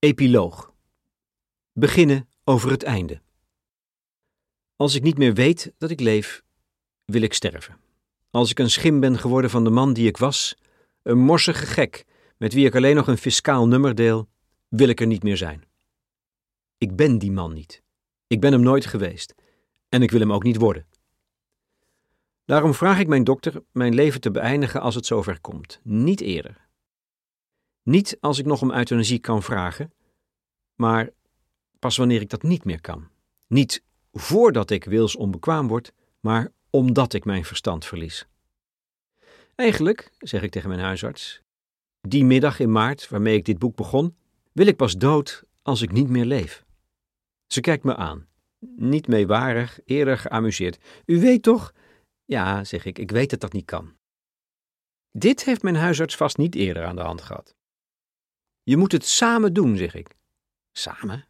Epiloog. Beginnen over het einde. Als ik niet meer weet dat ik leef, wil ik sterven. Als ik een schim ben geworden van de man die ik was, een morsige gek met wie ik alleen nog een fiscaal nummer deel, wil ik er niet meer zijn. Ik ben die man niet. Ik ben hem nooit geweest. En ik wil hem ook niet worden. Daarom vraag ik mijn dokter mijn leven te beëindigen als het zover komt, niet eerder. Niet als ik nog om euthanasie kan vragen, maar pas wanneer ik dat niet meer kan. Niet voordat ik wils onbekwaam word, maar omdat ik mijn verstand verlies. Eigenlijk, zeg ik tegen mijn huisarts, die middag in maart waarmee ik dit boek begon, wil ik pas dood als ik niet meer leef. Ze kijkt me aan, niet meewarig, eerder geamuseerd. U weet toch? Ja, zeg ik, ik weet dat dat niet kan. Dit heeft mijn huisarts vast niet eerder aan de hand gehad. Je moet het samen doen, zeg ik. Samen?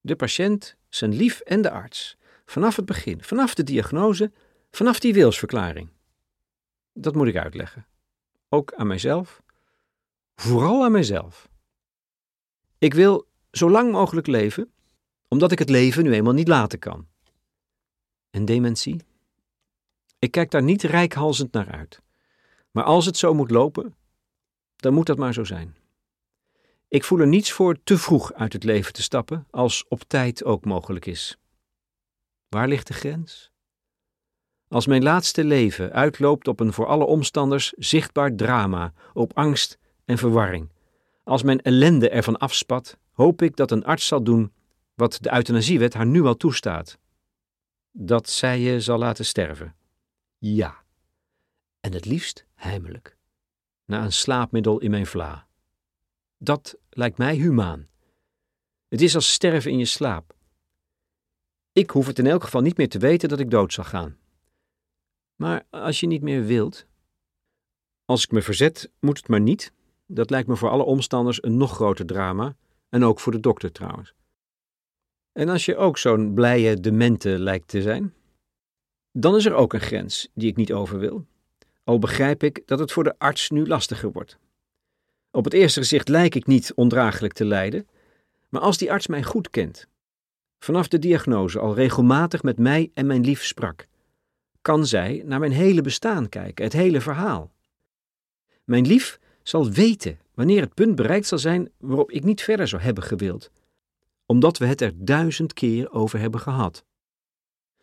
De patiënt, zijn lief en de arts. Vanaf het begin, vanaf de diagnose, vanaf die wilsverklaring. Dat moet ik uitleggen. Ook aan mijzelf. Vooral aan mijzelf. Ik wil zo lang mogelijk leven, omdat ik het leven nu eenmaal niet laten kan. En dementie? Ik kijk daar niet rijkhalzend naar uit. Maar als het zo moet lopen, dan moet dat maar zo zijn. Ik voel er niets voor te vroeg uit het leven te stappen, als op tijd ook mogelijk is. Waar ligt de grens? Als mijn laatste leven uitloopt op een voor alle omstanders zichtbaar drama, op angst en verwarring, als mijn ellende ervan afspat, hoop ik dat een arts zal doen wat de euthanasiewet haar nu al toestaat. Dat zij je zal laten sterven. Ja. En het liefst heimelijk. Na een slaapmiddel in mijn vla. Dat lijkt mij humaan. Het is als sterven in je slaap. Ik hoef het in elk geval niet meer te weten dat ik dood zal gaan. Maar als je niet meer wilt. Als ik me verzet, moet het maar niet. Dat lijkt me voor alle omstanders een nog groter drama. En ook voor de dokter trouwens. En als je ook zo'n blije demente lijkt te zijn, dan is er ook een grens die ik niet over wil. Al begrijp ik dat het voor de arts nu lastiger wordt. Op het eerste gezicht lijk ik niet ondraaglijk te lijden, maar als die arts mij goed kent, vanaf de diagnose al regelmatig met mij en mijn lief sprak, kan zij naar mijn hele bestaan kijken, het hele verhaal. Mijn lief zal weten wanneer het punt bereikt zal zijn waarop ik niet verder zou hebben gewild, omdat we het er duizend keer over hebben gehad.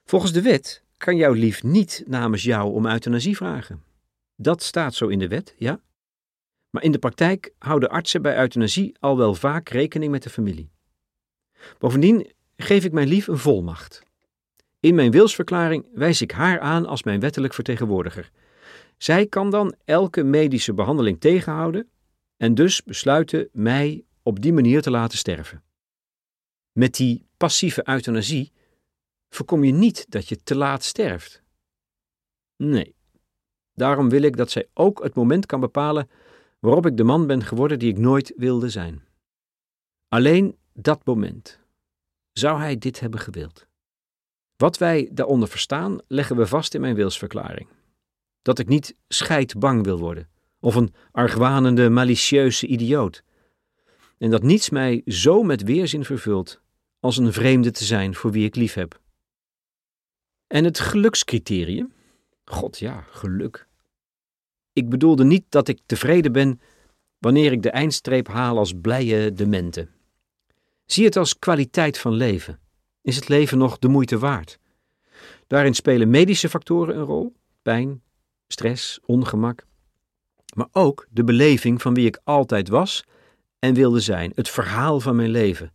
Volgens de wet kan jouw lief niet namens jou om euthanasie vragen. Dat staat zo in de wet, ja? Maar in de praktijk houden artsen bij euthanasie al wel vaak rekening met de familie. Bovendien geef ik mijn lief een volmacht. In mijn wilsverklaring wijs ik haar aan als mijn wettelijk vertegenwoordiger. Zij kan dan elke medische behandeling tegenhouden en dus besluiten mij op die manier te laten sterven. Met die passieve euthanasie voorkom je niet dat je te laat sterft. Nee. Daarom wil ik dat zij ook het moment kan bepalen waarop ik de man ben geworden die ik nooit wilde zijn. Alleen dat moment. Zou hij dit hebben gewild? Wat wij daaronder verstaan, leggen we vast in mijn wilsverklaring. Dat ik niet scheidbang wil worden, of een argwanende, malicieuze idioot. En dat niets mij zo met weerzin vervult als een vreemde te zijn voor wie ik lief heb. En het gelukscriterium? God ja, geluk. Ik bedoelde niet dat ik tevreden ben wanneer ik de eindstreep haal als blije demente. Zie het als kwaliteit van leven. Is het leven nog de moeite waard? Daarin spelen medische factoren een rol: pijn, stress, ongemak. Maar ook de beleving van wie ik altijd was en wilde zijn, het verhaal van mijn leven,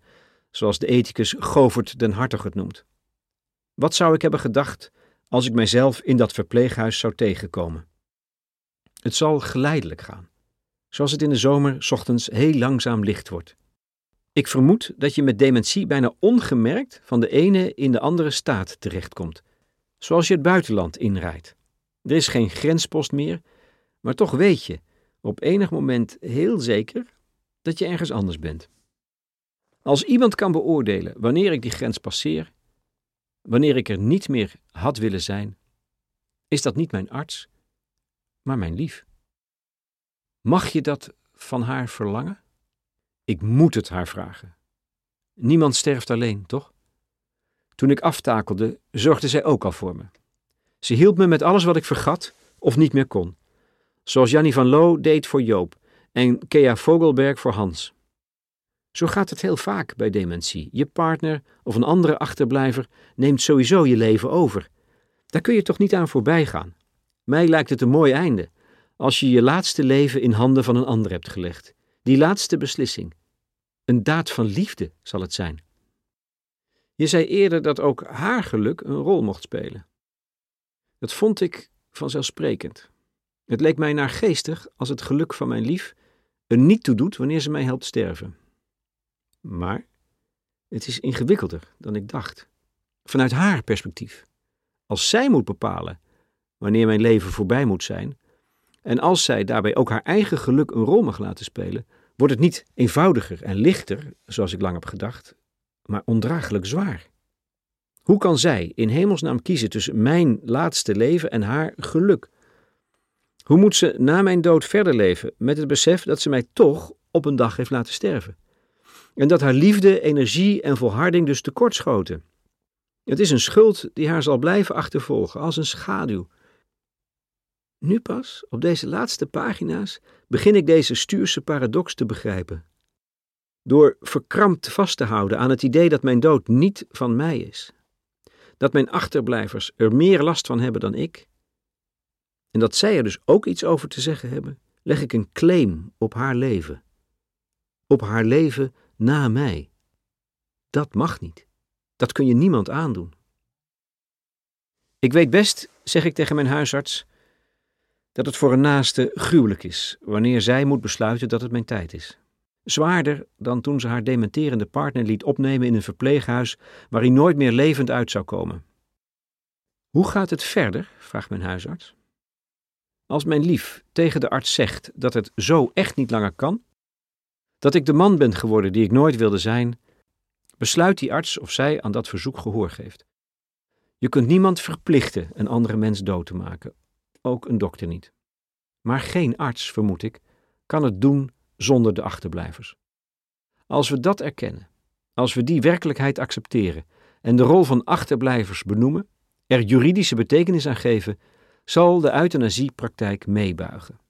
zoals de ethicus Govert den Hartog het noemt. Wat zou ik hebben gedacht als ik mijzelf in dat verpleeghuis zou tegenkomen? Het zal geleidelijk gaan, zoals het in de zomer ochtends heel langzaam licht wordt. Ik vermoed dat je met dementie bijna ongemerkt van de ene in de andere staat terechtkomt, zoals je het buitenland inrijdt. Er is geen grenspost meer, maar toch weet je op enig moment heel zeker dat je ergens anders bent. Als iemand kan beoordelen wanneer ik die grens passeer, wanneer ik er niet meer had willen zijn, is dat niet mijn arts, maar mijn lief. Mag je dat van haar verlangen? Ik moet het haar vragen. Niemand sterft alleen, toch? Toen ik aftakelde, zorgde zij ook al voor me. Ze hielp me met alles wat ik vergat of niet meer kon. Zoals Jannie van Loo deed voor Joop en Kea Vogelberg voor Hans. Zo gaat het heel vaak bij dementie. Je partner of een andere achterblijver neemt sowieso je leven over. Daar kun je toch niet aan voorbij gaan. Mij lijkt het een mooi einde, als je je laatste leven in handen van een ander hebt gelegd. Die laatste beslissing. Een daad van liefde zal het zijn. Je zei eerder dat ook haar geluk een rol mocht spelen. Dat vond ik vanzelfsprekend. Het leek mij naargeestig als het geluk van mijn lief er niet toe doet wanneer ze mij helpt sterven. Maar het is ingewikkelder dan ik dacht. Vanuit haar perspectief. Als zij moet bepalen wanneer mijn leven voorbij moet zijn, en als zij daarbij ook haar eigen geluk een rol mag laten spelen, wordt het niet eenvoudiger en lichter, zoals ik lang heb gedacht, maar ondraaglijk zwaar. Hoe kan zij in hemelsnaam kiezen tussen mijn laatste leven en haar geluk? Hoe moet ze na mijn dood verder leven met het besef dat ze mij toch op een dag heeft laten sterven? En dat haar liefde, energie en volharding dus tekortschoten. Het is een schuld die haar zal blijven achtervolgen, als een schaduw. Nu pas, op deze laatste pagina's, begin ik deze stuurse paradox te begrijpen. Door verkrampt vast te houden aan het idee dat mijn dood niet van mij is. Dat mijn achterblijvers er meer last van hebben dan ik. En dat zij er dus ook iets over te zeggen hebben, leg ik een claim op haar leven. Op haar leven na mij. Dat mag niet. Dat kun je niemand aandoen. Ik weet best, zeg ik tegen mijn huisarts, dat het voor een naaste gruwelijk is wanneer zij moet besluiten dat het mijn tijd is. Zwaarder dan toen ze haar dementerende partner liet opnemen in een verpleeghuis waar hij nooit meer levend uit zou komen. Hoe gaat het verder? vraagt mijn huisarts. Als mijn lief tegen de arts zegt dat het zo echt niet langer kan, dat ik de man ben geworden die ik nooit wilde zijn, besluit die arts of zij aan dat verzoek gehoor geeft. Je kunt niemand verplichten een andere mens dood te maken, ook een dokter niet. Maar geen arts, vermoed ik, kan het doen zonder de achterblijvers. Als we dat erkennen, als we die werkelijkheid accepteren en de rol van achterblijvers benoemen, er juridische betekenis aan geven, zal de euthanasiepraktijk meebuigen.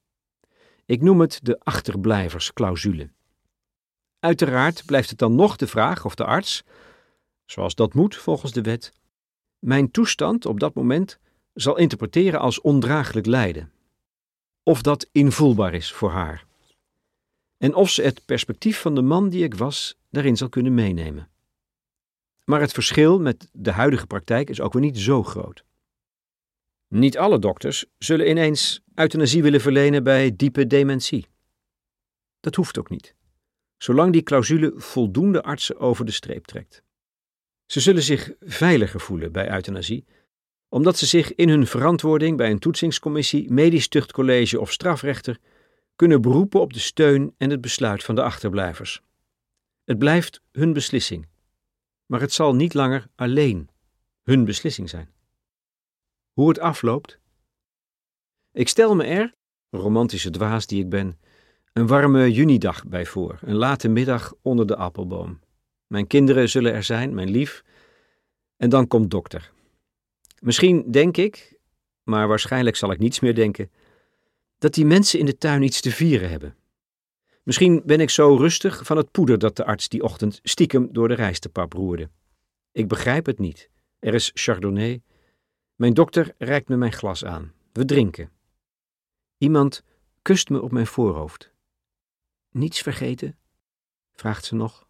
Ik noem het de achterblijversclausule. Uiteraard blijft het dan nog de vraag of de arts, zoals dat moet volgens de wet, mijn toestand op dat moment zal interpreteren als ondraaglijk lijden. Of dat invoelbaar is voor haar. En of ze het perspectief van de man die ik was daarin zal kunnen meenemen. Maar het verschil met de huidige praktijk is ook weer niet zo groot. Niet alle dokters zullen ineens euthanasie willen verlenen bij diepe dementie. Dat hoeft ook niet zolang die clausule voldoende artsen over de streep trekt. Ze zullen zich veiliger voelen bij euthanasie, omdat ze zich in hun verantwoording bij een toetsingscommissie, medisch tuchtcollege of strafrechter kunnen beroepen op de steun en het besluit van de achterblijvers. Het blijft hun beslissing, maar het zal niet langer alleen hun beslissing zijn. Hoe het afloopt? Ik stel me er, romantische dwaas die ik ben, een warme junidag bij voor, een late middag onder de appelboom. Mijn kinderen zullen er zijn, mijn lief. En dan komt dokter. Misschien denk ik, maar waarschijnlijk zal ik niets meer denken, dat die mensen in de tuin iets te vieren hebben. Misschien ben ik zo rustig van het poeder dat de arts die ochtend stiekem door de rijstepap roerde. Ik begrijp het niet. Er is chardonnay. Mijn dokter reikt me mijn glas aan. We drinken. Iemand kust me op mijn voorhoofd. Niets vergeten? vraagt ze nog.